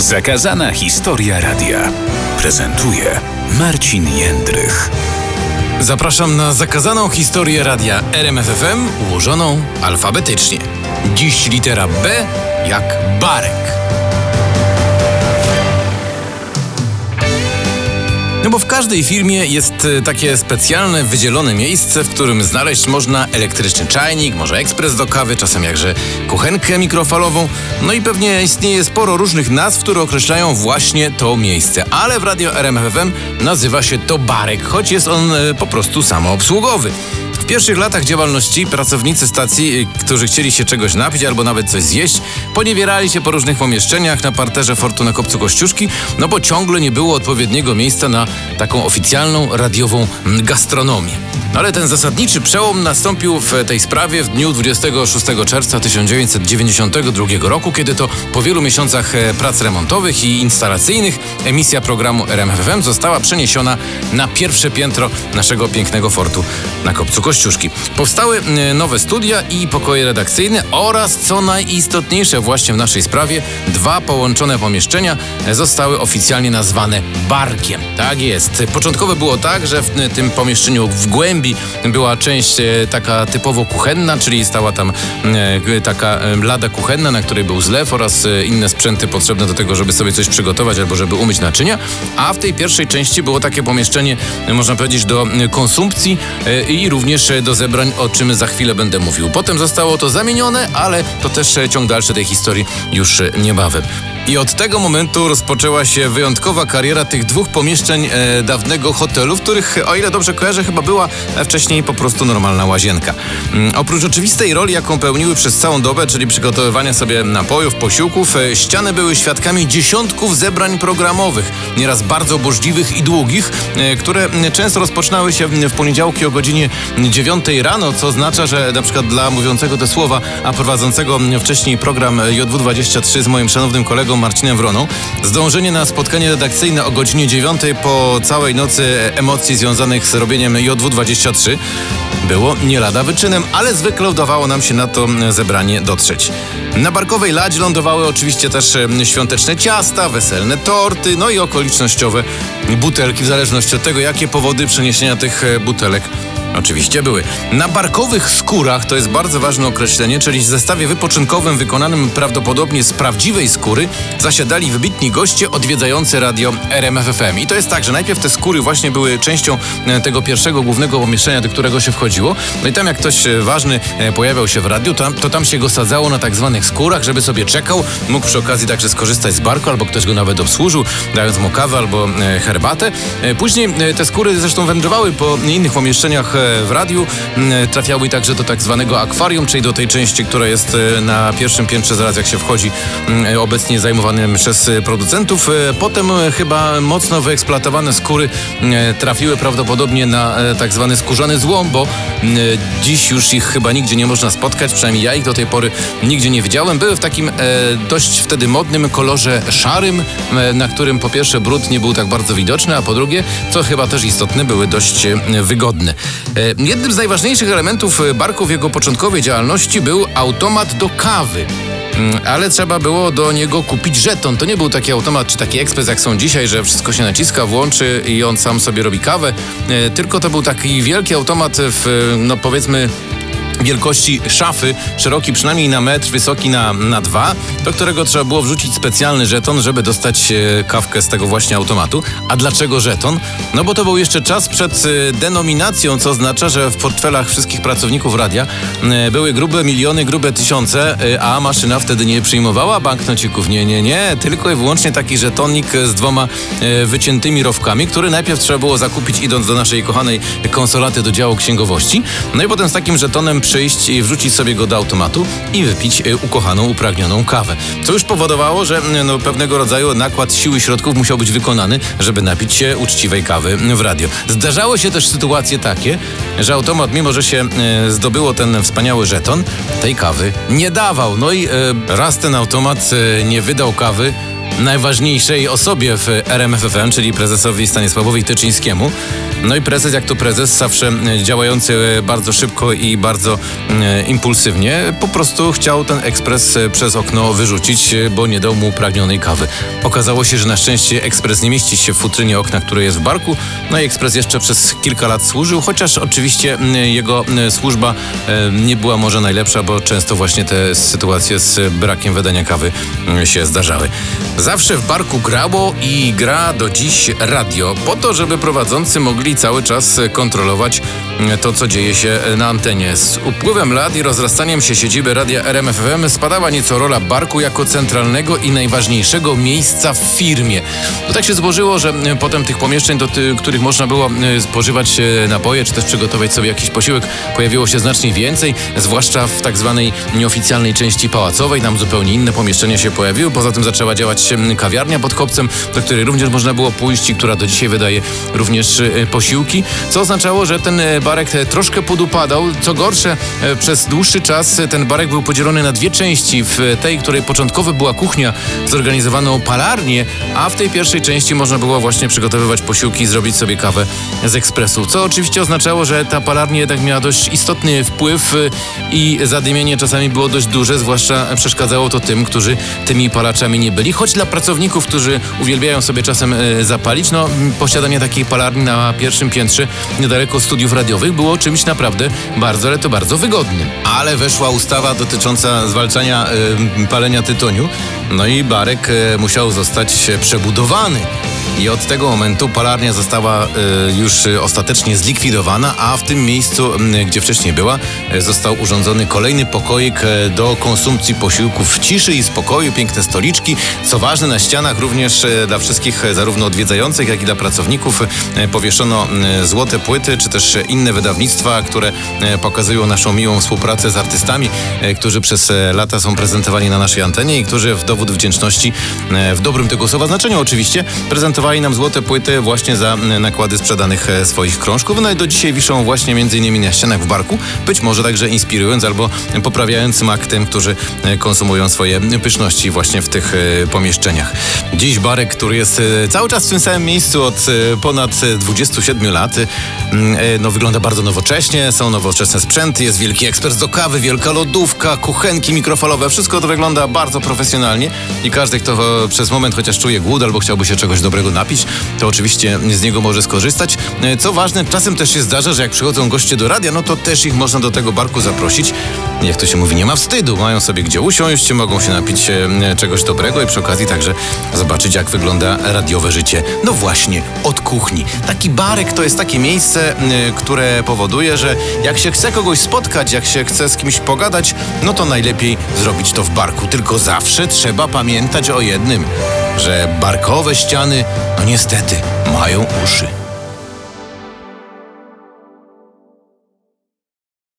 Zakazana historia radia prezentuje Marcin Jędrych. Zapraszam na zakazaną historię radia RMFFM ułożoną alfabetycznie. Dziś litera B jak Barek. No bo w każdej firmie jest e, takie specjalne, wydzielone miejsce, w którym znaleźć można elektryczny czajnik, może ekspres do kawy, czasem jakże kuchenkę mikrofalową. No i pewnie istnieje sporo różnych nazw, które określają właśnie to miejsce. Ale w radio RMFFM nazywa się to barek, choć jest on e, po prostu samoobsługowy. Pierwszych latach działalności pracownicy stacji, y, którzy chcieli się czegoś napić albo nawet coś zjeść, poniewierali się po różnych pomieszczeniach na parterze fortu na Kopcu Kościuszki, no bo ciągle nie było odpowiedniego miejsca na taką oficjalną radiową mm, gastronomię. No ale ten zasadniczy przełom nastąpił w tej sprawie w dniu 26 czerwca 1992 roku, kiedy to po wielu miesiącach e, prac remontowych i instalacyjnych emisja programu RMFFM została przeniesiona na pierwsze piętro naszego pięknego fortu na Kopcu Kościuszki. Powstały e, nowe studia i pokoje redakcyjne oraz, co najistotniejsze właśnie w naszej sprawie, dwa połączone pomieszczenia e, zostały oficjalnie nazwane barkiem. Tak jest. Początkowo było tak, że w tym pomieszczeniu w głębi była część e, taka typowo kuchenna, czyli stała tam e, taka e, lada kuchenna, na której był zlew oraz inne sprzęty potrzebne do tego, żeby sobie coś przygotować albo żeby umyć naczynia. A w tej pierwszej części było takie pomieszczenie, można powiedzieć, do konsumpcji i również do zebrań, o czym za chwilę będę mówił. Potem zostało to zamienione, ale to też ciąg dalszy tej historii już niebawem. I od tego momentu rozpoczęła się wyjątkowa kariera tych dwóch pomieszczeń e, dawnego hotelu, w których, o ile dobrze kojarzę, chyba była wcześniej po prostu normalna łazienka. Mm, oprócz oczywistej roli, jaką pełniły przez całą dobę, czyli przygotowywania sobie napojów, posiłków, e, ściany były świadkami dziesiątków zebrań programowych, nieraz bardzo burzliwych i długich, e, które często rozpoczynały się w poniedziałki o godzinie 9 rano, co oznacza, że na przykład dla mówiącego te słowa, a prowadzącego wcześniej program JW23 z moim szanownym kolegą Marcinem Wroną. Zdążenie na spotkanie redakcyjne o godzinie 9 po całej nocy emocji związanych z robieniem JW23 było nie lada wyczynem, ale zwykle udawało nam się na to zebranie dotrzeć. Na Barkowej Ladzie lądowały oczywiście też świąteczne ciasta, weselne torty, no i okolicznościowe butelki, w zależności od tego, jakie powody przeniesienia tych e, butelek Oczywiście były. Na barkowych skórach, to jest bardzo ważne określenie, czyli w zestawie wypoczynkowym wykonanym prawdopodobnie z prawdziwej skóry, zasiadali wybitni goście odwiedzający radio RMFFM. I to jest tak, że najpierw te skóry właśnie były częścią e, tego pierwszego głównego pomieszczenia, do którego się wchodziło. No i tam jak ktoś e, ważny e, pojawiał się w radiu, to, to tam się go sadzało na tak zwanych skórach, żeby sobie czekał, mógł przy okazji także skorzystać z barku, albo ktoś go nawet obsłużył, dając mu kawę albo herbatę. Później te skóry zresztą wędrowały po innych pomieszczeniach w radiu. Mm, trafiały także do tak zwanego akwarium, czyli do tej części, która jest e, na pierwszym piętrze zaraz jak się wchodzi, mm, obecnie zajmowanym przez e, producentów. E, potem chyba mocno wyeksploatowane skóry mm, trafiły prawdopodobnie na tak zwany skórzany złom, bo dziś już ich chyba nigdzie nie można spotkać, przynajmniej ja ich do tej pory nigdzie nie widziałem. Były w takim dość wtedy modnym kolorze szarym, na którym po pierwsze brud nie był tak bardzo widoczny, a po drugie, co chyba też istotne, były dość wygodne. E, jednym z najważniejszych elementów e, barku w jego początkowej działalności był automat do kawy. Mm, ale trzeba było do niego kupić żeton. To nie był taki automat czy taki ekspres jak są dzisiaj, że wszystko się naciska, włączy i on sam sobie robi kawę. E, tylko to był taki wielki automat w, no powiedzmy, wielkości szafy, szeroki przynajmniej na metr, wysoki na, na dwa, do którego trzeba było wrzucić specjalny żeton, żeby dostać e, kawkę z tego właśnie automatu. A dlaczego żeton? No bo to był jeszcze czas przed e, denominacją, co oznacza, że w portfelach wszystkich pracowników radia e, były grube miliony, grube tysiące, a maszyna wtedy nie przyjmowała banknocików. Nie, nie, nie, tylko i wyłącznie taki żetonik z dwoma wyciętymi rowkami, który najpierw trzeba było zakupić idąc do naszej kochanej konsolaty do działu księgowości. No i potem z takim żetonem przyjść i wrzucić sobie go do automatu i wypić e, ukochaną, upragnioną kawę. Co już powodowało, że no, pewnego rodzaju nakład siły środków musiał być wykonany, żeby napić się uczciwej kawy w radio. Zdarzały się też sytuacje takie, że automat, mimo że się e, zdobyło ten wspaniały żeton, tej kawy nie dawał. No i raz ten automat nie wydał kawy, najważniejszej osobie w RMFFM, czyli prezesowi Stanisławowi Tyczyńskiemu. No i prezes, jak to prezes, zawsze działający bardzo szybko i bardzo e, impulsywnie, po prostu chciał ten ekspres e, przez okno wyrzucić, e, bo nie dał mu pragnionej kawy. Okazało się, że na szczęście ekspres nie mieści się w futrynie okna, które jest w barku, no i ekspres jeszcze przez kilka lat służył, chociaż oczywiście jego służba nie była może najlepsza, bo często właśnie te sytuacje z brakiem wydania kawy się zdarzały. Zawsze w barku grało i gra do dziś radio, po to, żeby prowadzący mogli cały czas kontrolować m, to, co dzieje się na antenie. Z upływem lat i rozrastaniem się siedziby radia RMFFM spadała nieco rola barku jako centralnego i najważniejszego miejsca w firmie. To tak się złożyło, że m, potem tych pomieszczeń, do których można było spożywać e, napoje, czy też przygotować sobie jakiś posiłek, pojawiło się znacznie więcej, zwłaszcza w tak zwanej nieoficjalnej części pałacowej. Tam zupełnie inne pomieszczenia się pojawiły. Poza tym zaczęła działać kawiarnia pod kopcem, do której również można było pójść i która do dzisiaj wydaje również e, posiłki, co oznaczało, że ten e, barek e, troszkę podupadał. Co gorsze, przez dłuższy czas ten barek był podzielony na dwie części. W tej, której początkowo była kuchnia, zorganizowano palarnię, a w tej pierwszej części można było właśnie przygotowywać posiłki i zrobić sobie kawę z ekspresu. Co oczywiście oznaczało, że ta palarnia jednak miała dość istotny wpływ y, i zadymienie czasami było dość duże, zwłaszcza przeszkadzało to tym, którzy tymi palaczami nie byli. Choć dla pracowników, którzy uwielbiają sobie czasem y, zapalić, no posiadanie takiej palarni na pierwszym piętrze niedaleko studiów radiowych było czymś naprawdę bardzo, ale to bardzo wygodnym. Ale weszła ustawa dotycząca zwalczania y, palenia tytoniu, no i barek y, musiał zostać przebudowany. I od tego momentu palarnia została już ostatecznie zlikwidowana, a w tym miejscu, gdzie wcześniej była, został urządzony kolejny pokoik do konsumpcji posiłków w ciszy i spokoju, piękne stoliczki. Co ważne, na ścianach również y, dla wszystkich, y, zarówno odwiedzających, jak i dla pracowników, y, powieszono złote płyty, czy też inne wydawnictwa, które pokazują naszą miłą współpracę z artystami, którzy przez lata są prezentowani na naszej antenie i którzy w dowód wdzięczności, w dobrym tego słowa znaczeniu oczywiście, prezentowali nam złote płyty właśnie za nakłady sprzedanych e, swoich krążków. No i do dzisiaj wiszą właśnie między innymi na ścianach w barku, być może także inspirując albo poprawiając smak tym, którzy e, konsumują swoje pyszności właśnie w tych e, pomieszczeniach. Dziś barek, który jest e, cały czas w tym samym miejscu od e, ponad e, 27 lat, e, e, no wygląda bardzo nowocześnie, są nowoczesne sprzęty, jest wielki ekspert do kawy, wielka lodówka, kuchenki mikrofalowe, wszystko to wygląda bardzo profesjonalnie i każdy, kto przez moment chociaż czuje głód albo chciałby się czegoś dobrego napić, to oczywiście z niego może skorzystać. Co ważne, czasem też się zdarza, że jak przychodzą goście do radia, no to też ich można do tego barku zaprosić. Jak to się mówi, nie ma wstydu. Mają sobie gdzie usiąść, mogą się napić e, czegoś dobrego i przy okazji także zobaczyć, jak wygląda radiowe życie. No właśnie, od kuchni. Taki barek to jest takie miejsce, które powoduje, że jak się chce kogoś spotkać, jak się chce z kimś pogadać, no to najlepiej zrobić to w barku. Tylko zawsze trzeba pamiętać o jednym, że barkowe ściany, no niestety, mają uszy.